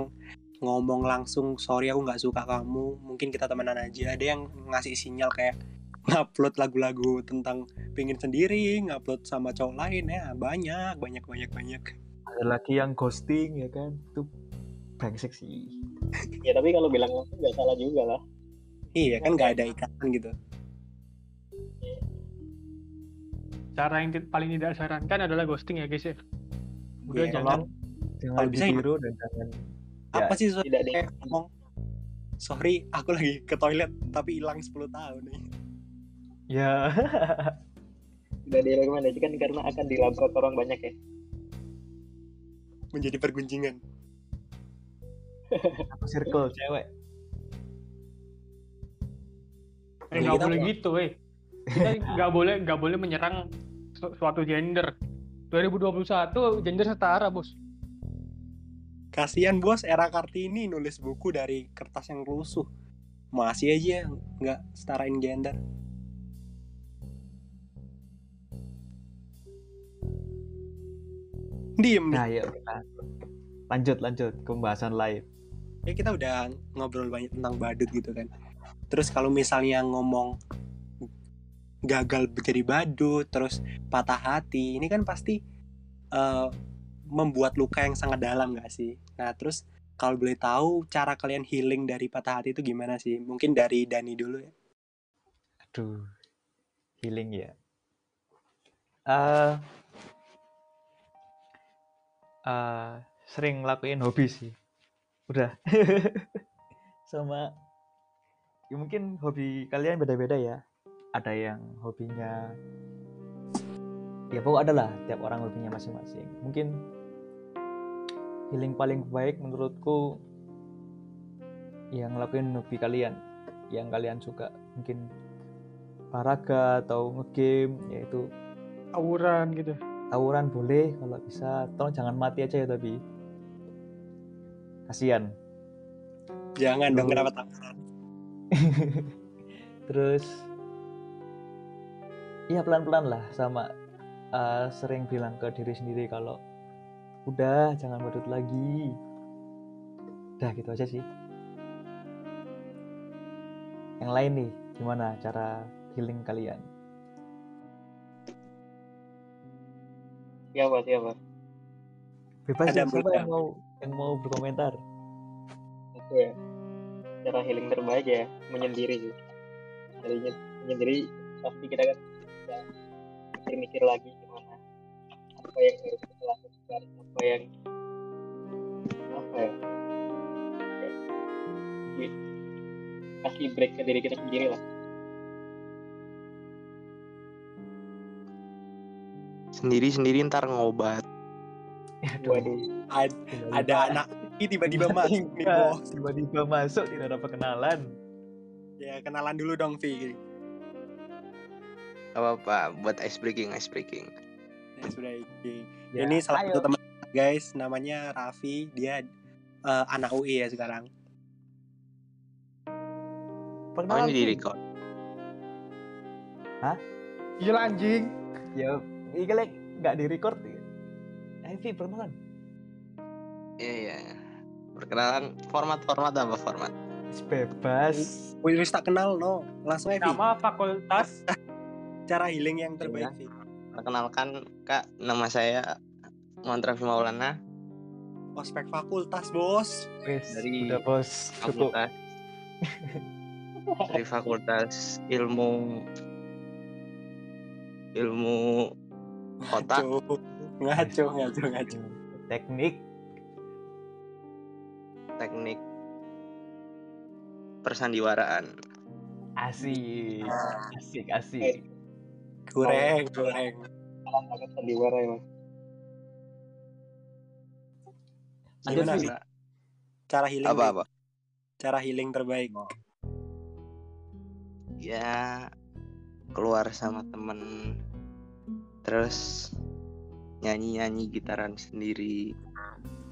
ngomong langsung sorry aku nggak suka kamu mungkin kita temenan aja ada yang ngasih sinyal kayak ngupload lagu-lagu tentang pingin sendiri ngupload sama cowok lain ya banyak banyak banyak banyak ada lagi yang ghosting ya kan itu brengsek sih [laughs] Ya tapi kalau bilang langsung nggak salah juga lah. iya kan nggak ada ikatan gitu Cara yang paling tidak sarankan adalah ghosting ya guys ya. Udah Iya, jangan. jangan Kalau bisa ya. ditiru dan jangan Ya, apa sih sorry Tidak kayak ngomong sorry aku lagi ke toilet tapi hilang 10 tahun nih ya Tidak direkomendasikan karena akan dilabrak orang banyak ya. menjadi pergunjingan satu circle cewek Eh nggak boleh apa? gitu, eh. Kita nggak [laughs] boleh nggak boleh menyerang su- suatu gender. 2021 gender setara bos. kasihan bos era kartini nulis buku dari kertas yang rusuh masih aja nggak setarain gender diem. Nih nah ya lanjut lanjut ke pembahasan lain. Ya kita udah ngobrol banyak tentang badut gitu kan. Terus kalau misalnya ngomong gagal jadi badut terus patah hati ini kan pasti eh, membuat luka yang sangat dalam gak sih? Nah terus kalau boleh tahu cara kalian healing dari patah hati itu gimana sih? Mungkin dari Dani dulu ya. Aduh healing ya. Eh eh, sering lakuin hobi sih. Udah. [laughs] Sama ya mungkin hobi kalian beda-beda ya. Ada yang hobinya ya pokok ada lah tiap orang hobinya masing-masing. Mungkin healing paling baik menurutku yang ngelakuin hobi kalian yang kalian suka. Mungkin olahraga atau ngegame yaitu Tawuran gitu. Tawuran boleh kalau bisa tolong jangan mati aja ya tapi kasihan. Jangan dong kenapa tangan [laughs] terus ya pelan-pelan lah sama uh, sering bilang ke diri sendiri kalau udah jangan badut lagi. Udah gitu aja sih. Yang lain nih gimana cara healing kalian Siapa siapa? bebas Ada ya, siapa yang mau yang mau berkomentar Aku ya. Cara healing terbaik ya menyendiri sih. Dari menyendiri pasti kita kan bisa mikir-mikir lagi gimana apa yang harus kita lakukan, apa yang apa ya? Kasih break ke diri kita sendiri lah. Sendiri-sendiri ntar ngobat. Aduh, Waduh. Ad- ada anak ini tiba-tiba masuk nih bos [laughs] tiba-tiba masuk tidak ada perkenalan. Ya kenalan dulu dong Vi apa apa buat ice breaking ice breaking. Ya, sudah ini Ya, ini salah ayo. satu teman guys namanya Raffi. Dia eh, anak UI ya sekarang. Oh perkenalan ini di record. Gila anjing. ya ini kalian nggak di record ya? Evi perkenalan. Iya iya. Perkenalan format format apa format? Bebas Wih, wis tak kenal no. Langsung aja Vi. Nama fakultas. [laughs] Cara healing yang terbaik Vi. perkenalkan kak nama saya Raffi Maulana ospek fakultas bos. Wis, Dari udah bos. Cukup fakultas. Dari fakultas ilmu ilmu otak. Ngaco. Ngaco ngaco teknik. Teknik. Persandiwaraan. Asik. Asik Eh, asik goreng goreng. Banget sandiwara lanjut Gimana. Vi? cara healing apa apa? Cara healing terbaik. Ya keluar sama temen terus nyanyi nyanyi gitaran sendiri.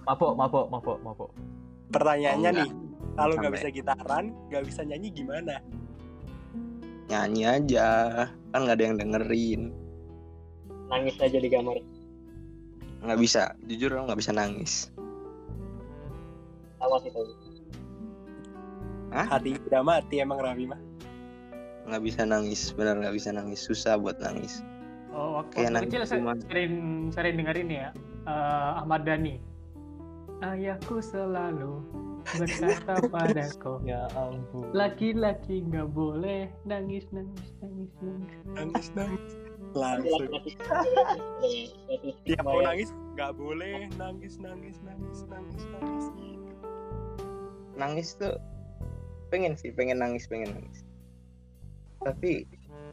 Mabok mabok mabok mabok. Pertanyaannya Oh, nih kalau nggak bisa gitaran nggak bisa nyanyi gimana? Nyanyi aja kan nggak ada yang dengerin. Nangis aja di kamar. Nggak bisa jujur nggak bisa nangis. Sama sih tadi hati udah mati emang Raffi mah. Nggak bisa nangis benar nggak bisa nangis. Susah buat nangis Oh, waktu, Kayak kecil saya sering sering dengerin ya eh, Ahmad Dhani. Ayahku selalu berkata [laughs] padaku, Ya ampun. laki-laki nggak boleh nangis nangis nangis nangis. nangis nangis langsung [laughs] tiap mau nangis nggak boleh nangis nangis nangis nangis nangis nangis tuh pengen sih pengen nangis pengen nangis tapi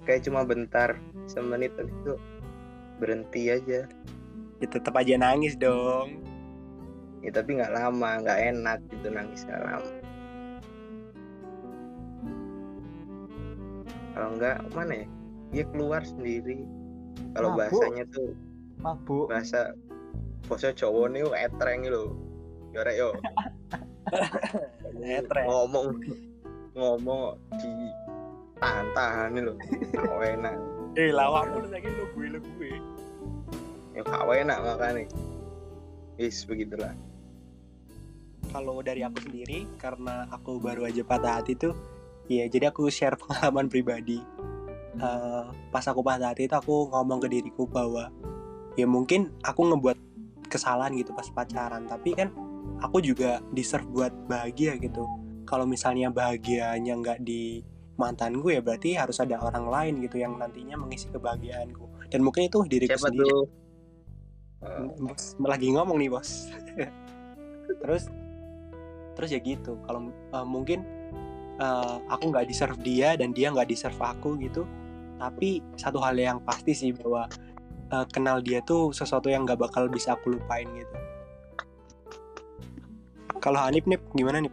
kayak cuma bentar semenit habis itu berhenti aja. Ya tetap aja nangis dong. Ya tapi nggak lama nggak enak gitu nangis nggak lama. Kalau nggak mana ya? Dia keluar sendiri. Kalau bahasanya tuh Mabuk. bahasa bosnya cowok nih etreng lo yore yo. [laughs] Etreng. ngomong ngomong di tahan tahan nih lo kau enak. [laughs] Eh lawak pun lagi lo gue lo gue ya kau enak makanya is begitulah. Kalau dari aku sendiri karena aku baru aja patah hati tuh ya jadi aku share [laughs] pengalaman pribadi. Eh, pas aku patah hati itu aku ngomong ke diriku bahwa ya mungkin aku ngebuat kesalahan gitu pas pacaran tapi kan aku juga deserve buat bahagia gitu. Kalau misalnya bahagianya nggak di mantanku ya berarti harus ada orang lain gitu yang nantinya mengisi kebahagiaanku. Dan mungkin itu diriku siapa sendiri. tuh? Bos lagi ngomong nih bos. [laughs] Terus terus ya gitu. Kalau eh, mungkin eh, aku nggak deserve dia dan dia nggak deserve aku gitu. Tapi satu hal yang pasti sih bahwa eh, kenal dia tuh sesuatu yang nggak bakal bisa aku lupain gitu. Kalau Hanif nih gimana nih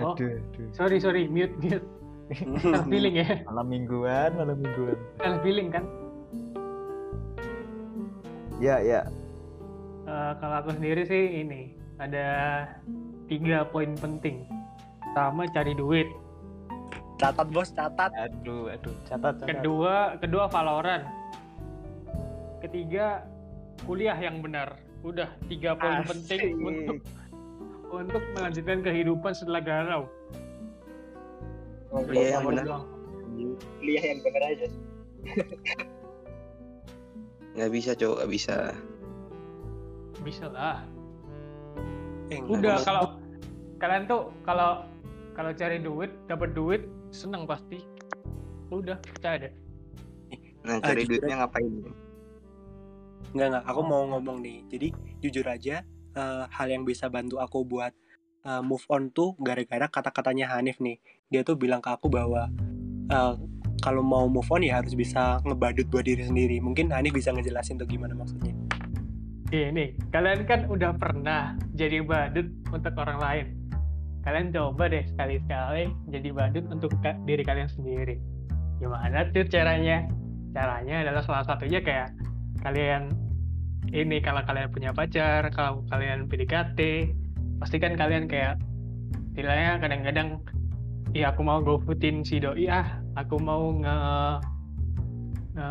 Oh. Aduh, aduh. Sorry sorry mute mute. [laughs] Salah feeling ya, Malam mingguan, malam mingguan. salah feeling kan. Ya, ya. Eh, kalau aku sendiri sih ini ada tiga poin penting. Pertama cari duit. catat bos catat Aduh, aduh. Catat, catat. Kedua kedua Valorant. Ketiga kuliah yang benar. Udah tiga poin penting untuk untuk melanjutkan kehidupan setelah galau. Kuliah yang Poin benar. kuliah yang bener aja nggak bisa cowok nggak bisa Bisa lah. eh, Udah bisa. kalau kalian tuh kalau kalau cari duit dapat duit seneng pasti. Udah percaya deh. nah Ah, cari jujur duitnya ngapain Enggak enggak, aku mau ngomong nih. Jadi jujur aja, eh, hal yang bisa bantu aku buat eh, move on tuh gara-gara kata-katanya Hanif nih. Dia tuh bilang ke aku bahwa eh, kalau mau move on ya harus bisa ngebadut buat diri sendiri. Mungkin Hanif bisa ngejelasin tuh gimana maksudnya. Ini kalian kan udah pernah jadi badut untuk orang lain. Kalian coba deh sekali-sekali jadi badut untuk diri kalian sendiri. Gimana tuh caranya? Caranya adalah salah satunya kayak kalian ini kalau kalian punya pacar, kalau kalian PDKT, pasti kan kalian kayak istilahnya kadang-kadang ya aku mau gofoodin si doi ah, aku mau nge nge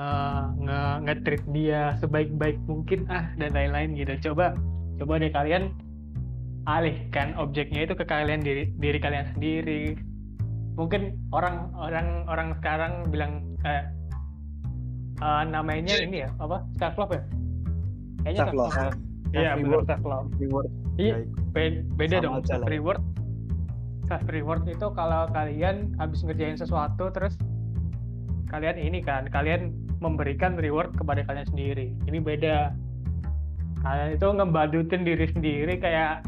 nge nge-treat dia sebaik-baik mungkin ah dan lain-lain gitu. Coba coba deh kalian alihkan objeknya itu ke kalian diri diri kalian sendiri. Mungkin orang orang orang sekarang bilang eh, eh, namanya ini ya apa self love ya kayaknya Self love. ya. iya benar self love Reward. Iya, beda Sama dong self reward. Self reward itu kalau kalian habis ngerjain sesuatu terus kalian ini kan kalian memberikan reward kepada kalian sendiri. Ini beda. Kalian itu ngebadutin diri sendiri kayak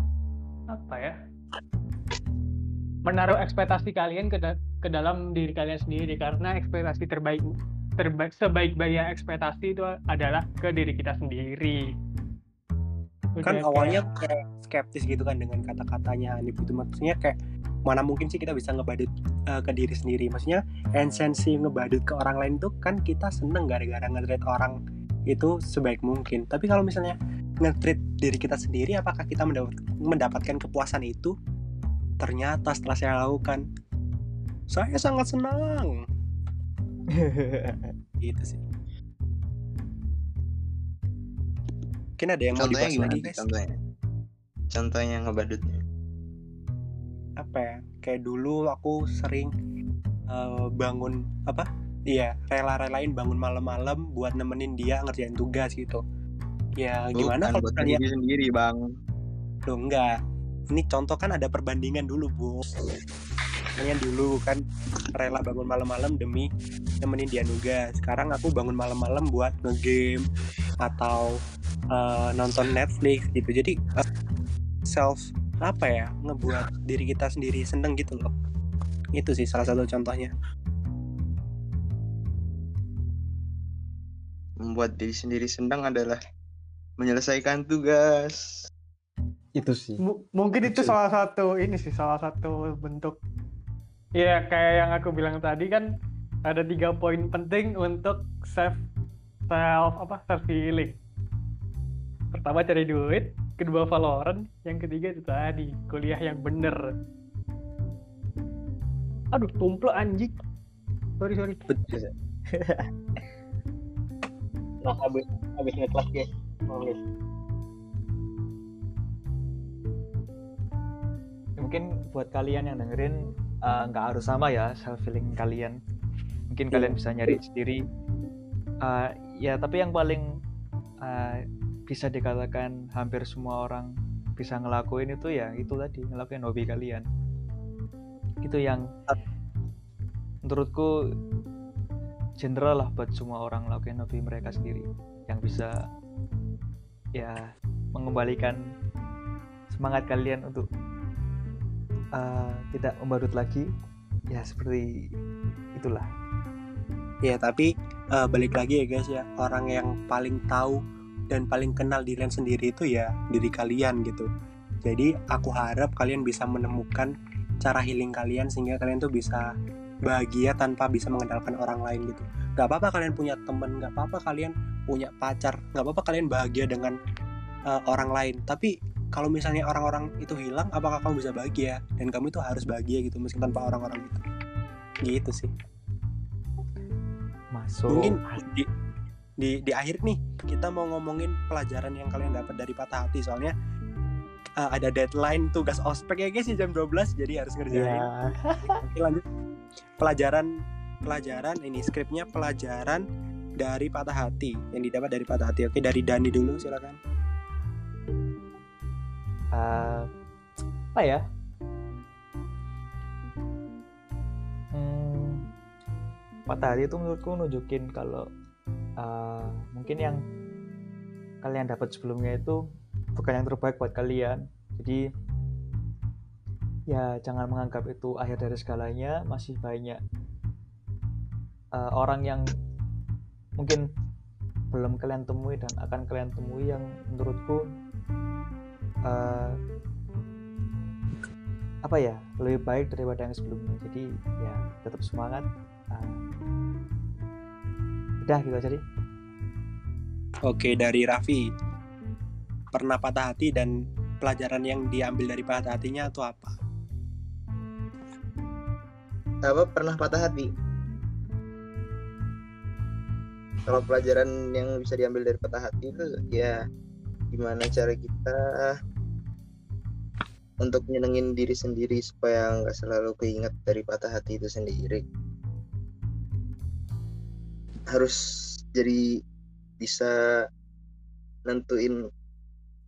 apa ya menaruh ekspektasi kalian ke, da- ke dalam diri kalian sendiri. Karena ekspektasi terbaik terbaik sebaik-baiknya ekspektasi itu adalah ke diri kita sendiri Kan Udah awalnya kayak- kayak skeptis gitu kan dengan kata-katanya Hanif itu maksudnya kayak mana mungkin sih kita bisa ngebadut eh, ke diri sendiri. Maksudnya esensi ngebadut ke orang lain tuh kan kita seneng gara-gara nge orang itu sebaik mungkin. Tapi kalau misalnya nge-treat diri kita sendiri apakah kita mendapat, mendapatkan kepuasan itu ternyata setelah saya lakukan saya sangat senang [laughs] gitu sih. Mungkin ada yang mau contohnya dibahas gimana lagi guys contohnya? Contohnya ngebadutnya. Apa ya? Kayak dulu aku sering eh, bangun apa? Iya rela-relain bangun malam-malam buat nemenin dia ngerjain tugas gitu. Ya gimana Bukan kalau buat misalnya diri sendiri bang. Loh enggak. Ini contoh kan ada perbandingan dulu, Bu. Kalian dulu kan rela bangun malam-malam demi nemenin dia nugas. Sekarang aku bangun malam-malam buat ngegame atau eh, nonton Netflix gitu. Jadi eh, self apa ya ngebuat diri kita sendiri seneng gitu loh. Itu sih salah satu contohnya. membuat diri sendiri senang adalah menyelesaikan tugas itu sih M- mungkin itu Betul. salah satu ini sih salah satu bentuk ya kayak yang aku bilang tadi kan ada tiga poin penting untuk self self apa self healing. Pertama cari duit kedua Valorant yang ketiga itu tadi kuliah yang bener. Aduh tumpel anjing. Sorry sorry. [laughs] Nah habis habis ngekelas guys nulis mungkin buat kalian yang dengerin eh, nggak harus sama ya self feeling kalian. Mungkin Iya. kalian bisa nyari sendiri. Eh, ya tapi yang paling eh, bisa dikatakan hampir semua orang bisa ngelakuin itu ya itu tadi ngelakuin hobi kalian. Itu yang menurutku general lah buat semua orang ngelakuin hobi mereka sendiri. Yang bisa ya mengembalikan semangat kalian untuk eh, tidak membadut lagi ya seperti itulah Ya tapi eh, balik lagi ya guys ya orang yang paling tahu dan paling kenal diri sendiri itu ya diri kalian gitu. Jadi aku harap kalian bisa menemukan cara healing kalian sehingga kalian tuh bisa bahagia tanpa bisa mengandalkan orang lain gitu. Gak apa-apa kalian punya temen, gak apa-apa kalian punya pacar, gak apa-apa kalian bahagia dengan eh, orang lain. Tapi kalau misalnya orang-orang itu hilang, apakah kamu bisa bahagia? Dan kamu itu harus bahagia gitu meski tanpa orang-orang itu. Gitu sih. Masuk mungkin di, di di akhir nih kita mau ngomongin pelajaran yang kalian dapat dari patah hati. Soalnya uh, ada deadline tugas ospek ya guys di jam 12 jadi harus ngerjain. Ya Oke, lanjut. Pelajaran pelajaran ini skripnya pelajaran dari patah hati yang didapat dari patah hati. Oke dari Dani dulu silakan Eh, apa ya? Hmm, patah hati itu menurutku nunjukin kalau eh, mungkin yang kalian dapat sebelumnya itu bukan yang terbaik buat kalian. Jadi ya jangan menganggap itu akhir dari segalanya. Masih banyak eh, orang yang mungkin belum kalian temui dan akan kalian temui yang menurutku eh, apa ya lebih baik daripada yang sebelumnya. Jadi ya tetap semangat Ah. udah gitu aja deh. Oke dari Raffi. Pernah patah hati dan pelajaran yang diambil dari patah hatinya itu apa? Apa pernah patah hati? Kalau pelajaran yang bisa diambil dari patah hati itu ya gimana cara kita untuk nyenengin diri sendiri supaya nggak selalu keinget dari patah hati itu sendiri. Harus jadi bisa nentuin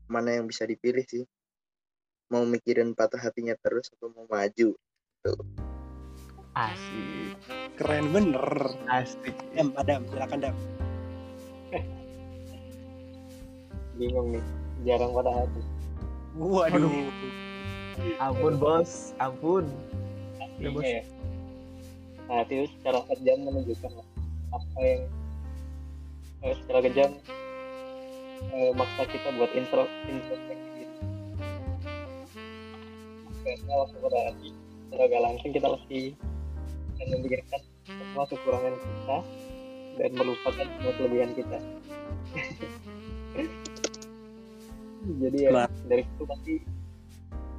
mana yang bisa dipilih sih. Mau mikirin patah hatinya terus atau mau maju asik. Keren bener. Asik. Dam Adam silakan Dam. Bingung nih jarang patah hati. Waduh ampun bos. Ampun. Artinya bos. ya nah itu secara kejam menunjukkan apa yang eh, secara kejam eh, maksa kita buat intro introspeksi diri karena waktu pada hati secara gak langsung kita pasti akan memikirkan semua kekurangan kita dan melupakan semua kelebihan kita. [laughs] Jadi ya Ma- dari situ pasti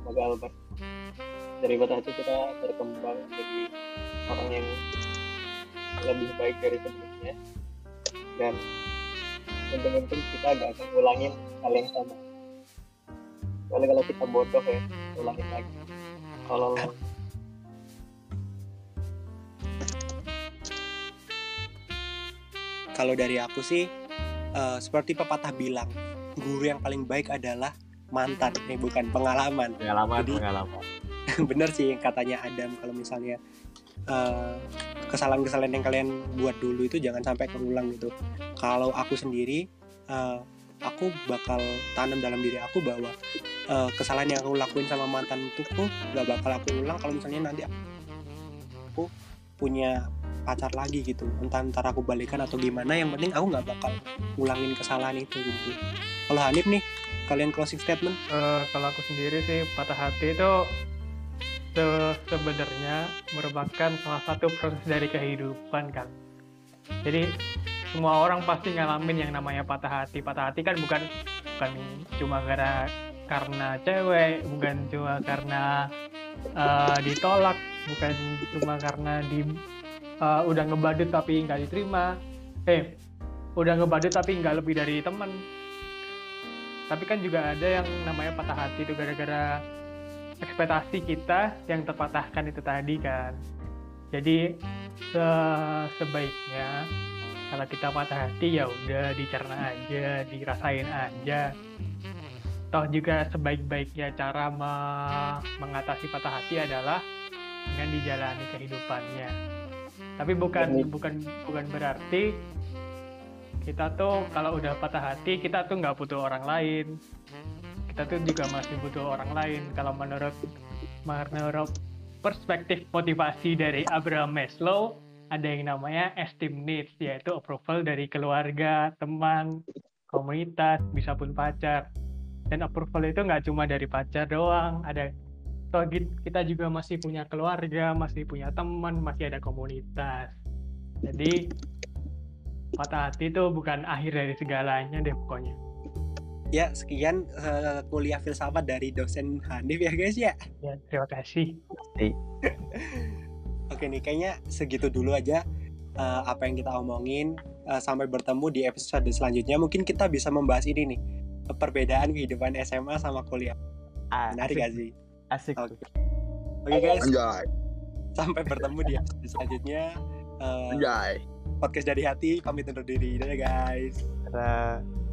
bakal ber dari patah hati kita berkembang jadi orang yang lebih baik dari sebelumnya. Dan untung-untung kita gak akan ngulangin hal yang sama. Soalnya kalau kita bodoh ya ulangin lagi. Kalau Kalau dari aku sih eh, seperti pepatah bilang, guru yang paling baik adalah mantan, eh bukan pengalaman. pengalaman Jadi- pengalaman [laughs] Bener sih yang katanya Adam kalau misalnya eh, kesalahan-kesalahan yang kalian buat dulu itu jangan sampai keulang gitu. Kalau aku sendiri, eh, aku bakal tanam dalam diri aku bahwa eh, kesalahan yang aku lakuin sama mantan itu tuh gak bakal aku ulang kalau misalnya nanti aku punya pacar lagi gitu entah ntar aku balikan atau gimana yang penting aku nggak bakal ulangin kesalahan itu gitu kalau Hanif nih kalian closing statement Eh, kalau aku sendiri sih patah hati itu se- sebenarnya merupakan salah satu proses dari kehidupan kan. Jadi semua orang pasti ngalamin yang namanya patah hati. Patah hati kan bukan bukan cuma karena karena cewek, bukan cuma karena eh, ditolak, bukan cuma karena di eh, udah ngebadut tapi nggak diterima. Eh, udah ngebadut tapi nggak lebih dari teman tapi kan juga ada yang namanya patah hati itu gara-gara ekspektasi kita yang terpatahkan itu tadi kan. Jadi se- sebaiknya kalau kita patah hati ya udah dicerna aja dirasain aja. Toh juga sebaik-baiknya cara me- mengatasi patah hati adalah dengan dijalani kehidupannya. Tapi bukan bukan bukan berarti kita tuh kalau udah patah hati kita tuh nggak butuh orang lain. Kita tuh juga masih butuh orang lain. Kalau menurut menurut perspektif motivasi dari Abraham Maslow ada yang namanya esteem needs yaitu approval dari keluarga teman komunitas bisa pun pacar. Dan approval itu nggak cuma dari pacar doang ada toh kita juga masih punya keluarga masih punya teman masih ada komunitas. Jadi patah hati itu bukan akhir dari segalanya deh pokoknya. Ya sekian eh, kuliah filsafat dari dosen Hanif ya guys ya. Ya terima kasih. [laughs] Oke nih kayaknya segitu dulu aja eh, apa yang kita omongin. Eh, sampai bertemu di episode selanjutnya. Mungkin kita bisa membahas ini nih perbedaan kehidupan SMA sama kuliah. Menarik gak sih? Asik. Oke. tuh. oke guys. Anjay, sampai bertemu di episode selanjutnya Anjay. podcast dari hati pamit undur diri dadah guys Dadah.